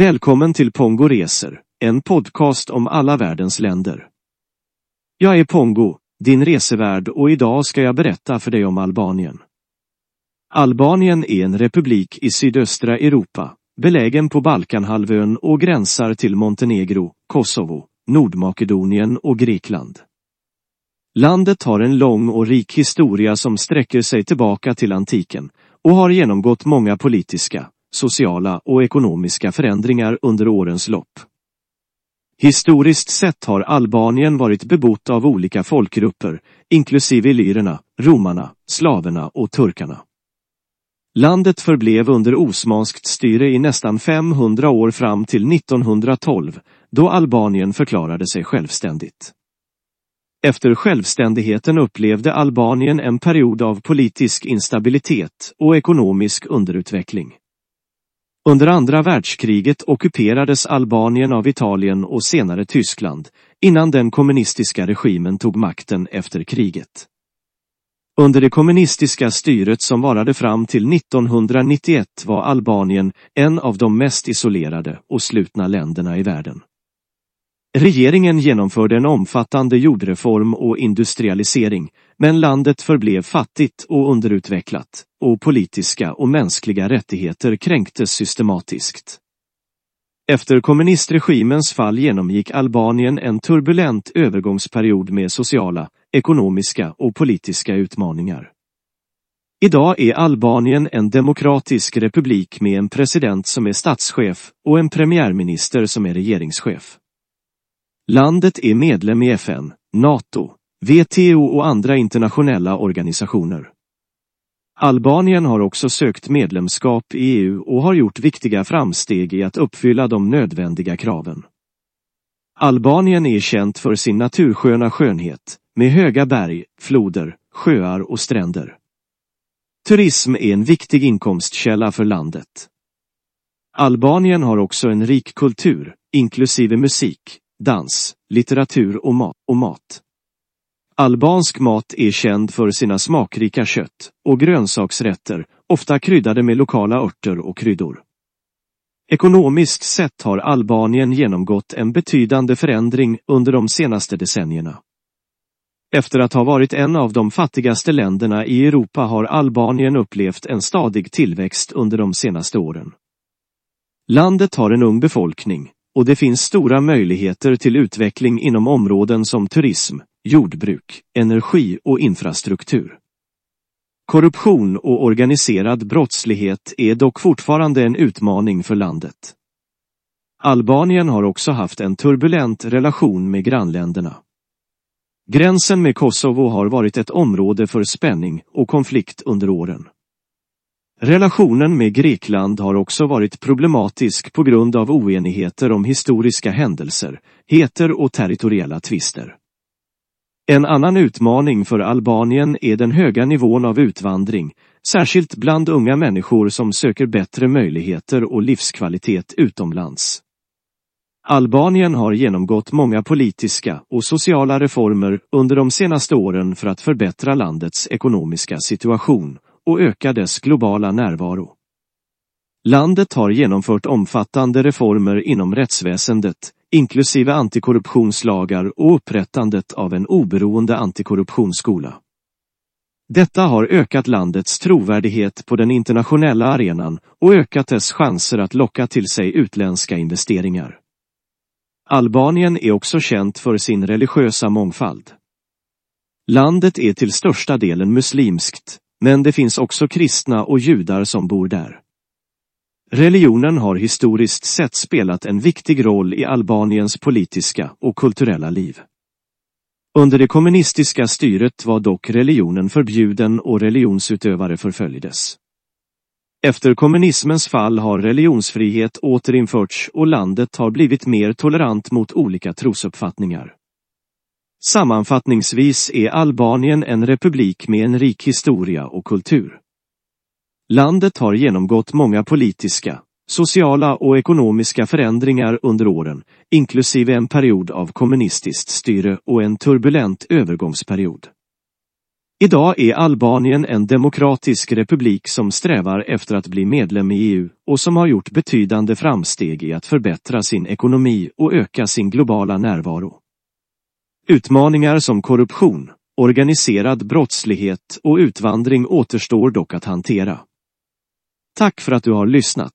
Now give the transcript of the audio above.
Välkommen till Pongo Reser, en podcast om alla världens länder. Jag är Pongo, din resevärd och idag ska jag berätta för dig om Albanien. Albanien är en republik i sydöstra Europa, belägen på Balkanhalvön och gränsar till Montenegro, Kosovo, Nordmakedonien och Grekland. Landet har en lång och rik historia som sträcker sig tillbaka till antiken och har genomgått många politiska, sociala och ekonomiska förändringar under årens lopp. Historiskt sett har Albanien varit bebott av olika folkgrupper, inklusive lyrerna, romarna, slaverna och turkarna. Landet förblev under osmanskt styre i nästan 500 år fram till 1912, då Albanien förklarade sig självständigt. Efter självständigheten upplevde Albanien en period av politisk instabilitet och ekonomisk underutveckling. Under andra världskriget ockuperades Albanien av Italien och senare Tyskland, innan den kommunistiska regimen tog makten efter kriget. Under det kommunistiska styret som varade fram till 1991 var Albanien en av de mest isolerade och slutna länderna i världen. Regeringen genomförde en omfattande jordreform och industrialisering, men landet förblev fattigt och underutvecklat, och politiska och mänskliga rättigheter kränktes systematiskt. Efter kommunistregimens fall genomgick Albanien en turbulent övergångsperiod med sociala, ekonomiska och politiska utmaningar. Idag är Albanien en demokratisk republik med en president som är statschef och en premiärminister som är regeringschef. Landet är medlem i FN, NATO, WTO och andra internationella organisationer. Albanien har också sökt medlemskap i EU och har gjort viktiga framsteg i att uppfylla de nödvändiga kraven. Albanien är känt för sin natursköna skönhet, med höga berg, floder, sjöar och stränder. Turism är en viktig inkomstkälla för landet. Albanien har också en rik kultur, inklusive musik, dans, litteratur och mat. Och mat. Albansk mat är känd för sina smakrika kött och grönsaksrätter, ofta kryddade med lokala örter och kryddor. Ekonomiskt sett har Albanien genomgått en betydande förändring under de senaste decennierna. Efter att ha varit en av de fattigaste länderna i Europa har Albanien upplevt en stadig tillväxt under de senaste åren. Landet har en ung befolkning och det finns stora möjligheter till utveckling inom områden som turism, jordbruk, energi och infrastruktur. Korruption och organiserad brottslighet är dock fortfarande en utmaning för landet. Albanien har också haft en turbulent relation med grannländerna. Gränsen med Kosovo har varit ett område för spänning och konflikt under åren. Relationen med Grekland har också varit problematisk på grund av oenigheter om historiska händelser, heter och territoriella tvister. En annan utmaning för Albanien är den höga nivån av utvandring, särskilt bland unga människor som söker bättre möjligheter och livskvalitet utomlands. Albanien har genomgått många politiska och sociala reformer under de senaste åren för att förbättra landets ekonomiska situation och öka dess globala närvaro. Landet har genomfört omfattande reformer inom rättsväsendet, inklusive antikorruptionslagar och upprättandet av en oberoende antikorruptionsskola. Detta har ökat landets trovärdighet på den internationella arenan och ökat dess chanser att locka till sig utländska investeringar. Albanien är också känt för sin religiösa mångfald. Landet är till största delen muslimskt, men det finns också kristna och judar som bor där. Religionen har historiskt sett spelat en viktig roll i Albaniens politiska och kulturella liv. Under det kommunistiska styret var dock religionen förbjuden och religionsutövare förföljdes. Efter kommunismens fall har religionsfrihet återinförts och landet har blivit mer tolerant mot olika trosuppfattningar. Sammanfattningsvis är Albanien en republik med en rik historia och kultur. Landet har genomgått många politiska, sociala och ekonomiska förändringar under åren, inklusive en period av kommunistiskt styre och en turbulent övergångsperiod. Idag är Albanien en demokratisk republik som strävar efter att bli medlem i EU och som har gjort betydande framsteg i att förbättra sin ekonomi och öka sin globala närvaro. Utmaningar som korruption, organiserad brottslighet och utvandring återstår dock att hantera. Tack för att du har lyssnat.